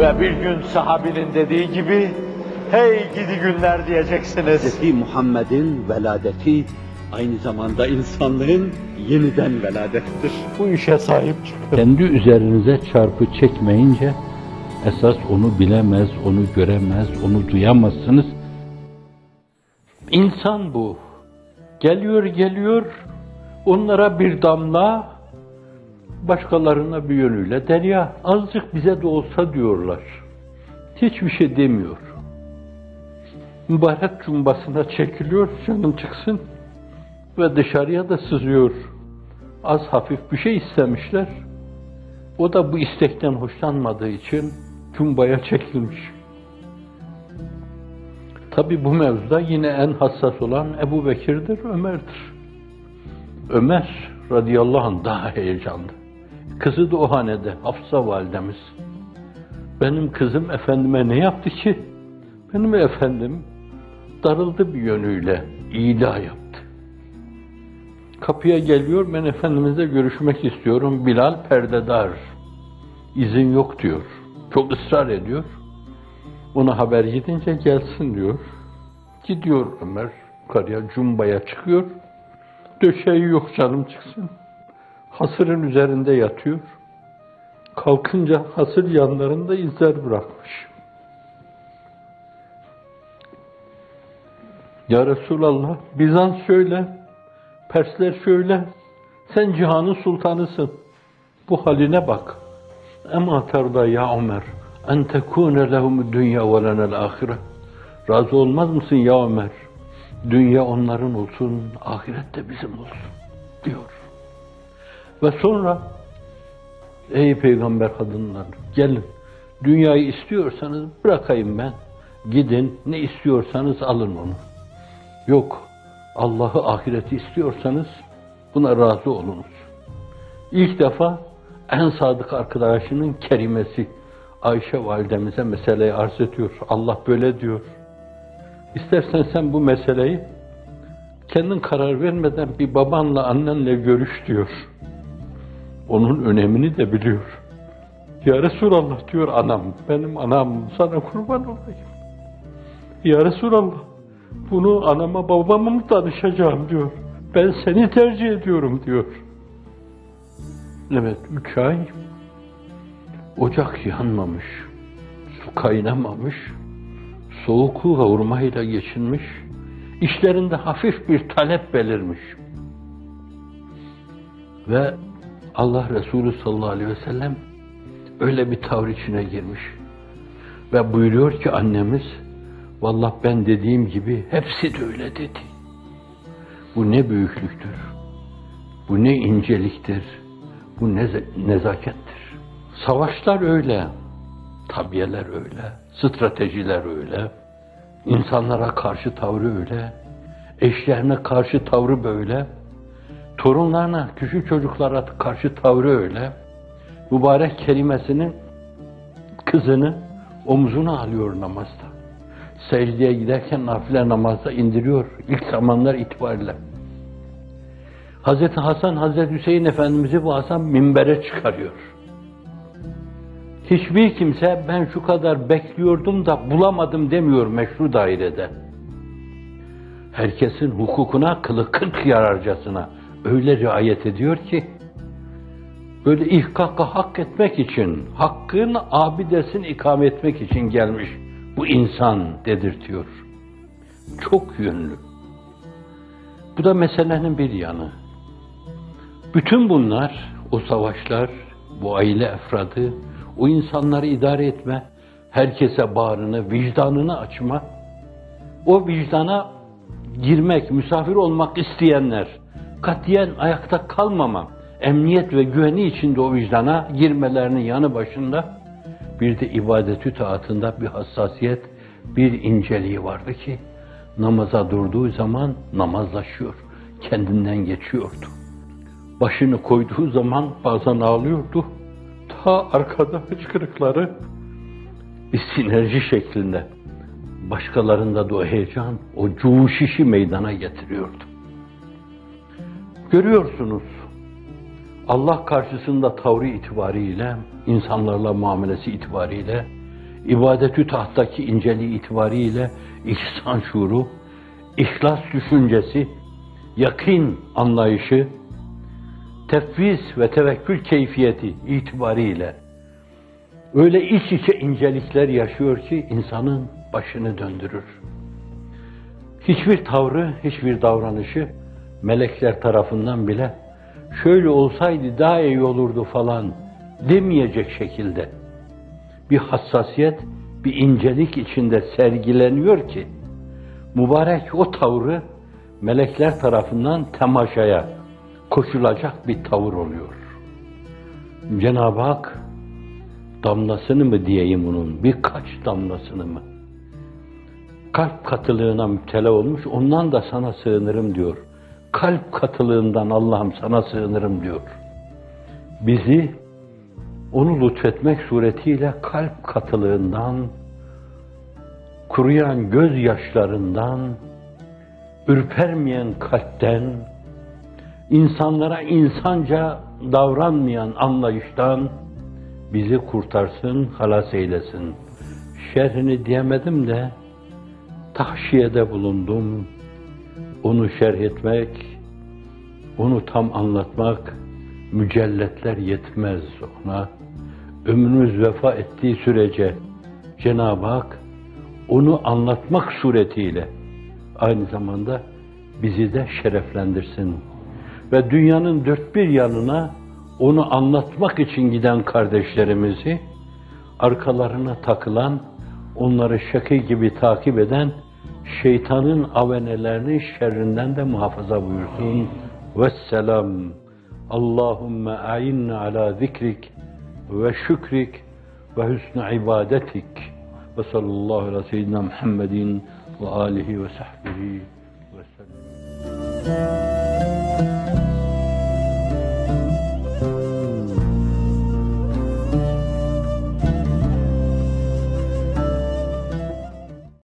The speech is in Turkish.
Ve bir gün sahabinin dediği gibi, hey gidi günler diyeceksiniz. Hz. Muhammed'in veladeti aynı zamanda insanlığın yeniden veladettir. Bu işe sahip çıkın. Kendi üzerinize çarpı çekmeyince esas onu bilemez, onu göremez, onu duyamazsınız. İnsan bu. Geliyor geliyor, onlara bir damla, başkalarına bir yönüyle derya. Azıcık bize de olsa diyorlar. Hiçbir şey demiyor. Mübarek cumbasına çekiliyor, canım çıksın ve dışarıya da sızıyor. Az hafif bir şey istemişler. O da bu istekten hoşlanmadığı için cumbaya çekilmiş. Tabi bu mevzuda yine en hassas olan Ebu Bekir'dir, Ömer'dir. Ömer radıyallahu anh daha heyecanlı. Kızı da o hanede, Hafsa validemiz. Benim kızım efendime ne yaptı ki? Benim efendim darıldı bir yönüyle, ila yaptı. Kapıya geliyor, ben Efendimizle görüşmek istiyorum. Bilal perdedar, izin yok diyor. Çok ısrar ediyor. Ona haber gidince gelsin diyor. Gidiyor Ömer, yukarıya cumbaya çıkıyor. Döşeği yok canım çıksın. Hasırın üzerinde yatıyor. Kalkınca hasır yanlarında izler bırakmış. Ya Resulallah, Bizans şöyle, Persler şöyle, sen cihanın sultanısın. Bu haline bak. Ama terda ya Ömer, en tekune lehum dünya ve lenel ahire. Razı olmaz mısın ya Ömer? Dünya onların olsun, ahiret de bizim olsun diyor. Ve sonra ey peygamber kadınlar gelin dünyayı istiyorsanız bırakayım ben. Gidin ne istiyorsanız alın onu. Yok Allah'ı ahireti istiyorsanız buna razı olunuz. İlk defa en sadık arkadaşının kerimesi Ayşe validemize meseleyi arz ediyor. Allah böyle diyor. İstersen sen bu meseleyi kendin karar vermeden bir babanla annenle görüş diyor. Onun önemini de biliyor. Ya Resulallah diyor anam, benim anam sana kurban olayım. Ya Resulallah bunu anama babama mı danışacağım diyor. Ben seni tercih ediyorum diyor. Evet üç ay ocak yanmamış, su kaynamamış, soğuku kavurmayla geçinmiş, işlerinde hafif bir talep belirmiş. Ve Allah Resulü sallallahu aleyhi ve sellem öyle bir tavır içine girmiş. Ve buyuruyor ki annemiz, Vallahi ben dediğim gibi hepsi de öyle dedi. Bu ne büyüklüktür, bu ne inceliktir, bu ne nezakettir. Savaşlar öyle, tabiyeler öyle, stratejiler öyle, insanlara karşı tavrı öyle, eşlerine karşı tavrı böyle, torunlarına, küçük çocuklara karşı tavrı öyle. Mübarek kelimesinin kızını omzuna alıyor namazda secdeye giderken nafile namazda indiriyor ilk zamanlar itibariyle. Hazreti Hasan, Hazreti Hüseyin Efendimiz'i bu Hasan minbere çıkarıyor. Hiçbir kimse ben şu kadar bekliyordum da bulamadım demiyor meşru dairede. Herkesin hukukuna kılı kırk yararcasına öyle riayet ediyor ki, böyle ihkaka hak etmek için, hakkın abidesini ikame etmek için gelmiş bu insan dedirtiyor. Çok yönlü. Bu da meselenin bir yanı. Bütün bunlar, o savaşlar, bu aile efradı, o insanları idare etme, herkese bağrını, vicdanını açma, o vicdana girmek, misafir olmak isteyenler, katiyen ayakta kalmama, emniyet ve güveni içinde o vicdana girmelerinin yanı başında, bir de ibadetü taatında bir hassasiyet, bir inceliği vardı ki namaza durduğu zaman namazlaşıyor, kendinden geçiyordu. Başını koyduğu zaman bazen ağlıyordu. Ta arkada hıçkırıkları bir sinerji şeklinde başkalarında da o heyecan, o cuşişi meydana getiriyordu. Görüyorsunuz, Allah karşısında tavrı itibariyle, insanlarla muamelesi itibariyle ibadetü tahtaki inceliği itibariyle ihsan şuuru, ihlas düşüncesi, yakın anlayışı, tefviz ve tevekkül keyfiyeti itibariyle öyle iç içe incelikler yaşıyor ki insanın başını döndürür. Hiçbir tavrı, hiçbir davranışı melekler tarafından bile şöyle olsaydı daha iyi olurdu falan demeyecek şekilde bir hassasiyet, bir incelik içinde sergileniyor ki mübarek o tavrı melekler tarafından temaşaya koşulacak bir tavır oluyor. Cenab-ı Hak damlasını mı diyeyim onun, birkaç damlasını mı? Kalp katılığına müptela olmuş, ondan da sana sığınırım diyor. Kalp katılığından Allah'ım sana sığınırım diyor. Bizi onu lütfetmek suretiyle kalp katılığından, kuruyan gözyaşlarından, ürpermeyen kalpten, insanlara insanca davranmayan anlayıştan bizi kurtarsın, halas eylesin. Şerhini diyemedim de tahşiyede bulundum. Onu şerh etmek, onu tam anlatmak mücelletler yetmez ona. Ömrünüz vefa ettiği sürece Cenab-ı Hak onu anlatmak suretiyle aynı zamanda bizi de şereflendirsin. Ve dünyanın dört bir yanına onu anlatmak için giden kardeşlerimizi arkalarına takılan, onları şakı gibi takip eden şeytanın avenelerinin şerrinden de muhafaza buyursun. Vesselam. Allahümme a'inna ala zikrik ve şükrik ve hüsnü ibadetik. Ve sallallahu ve seyyidina Muhammedin ve alihi ve sahbihi ve sellem.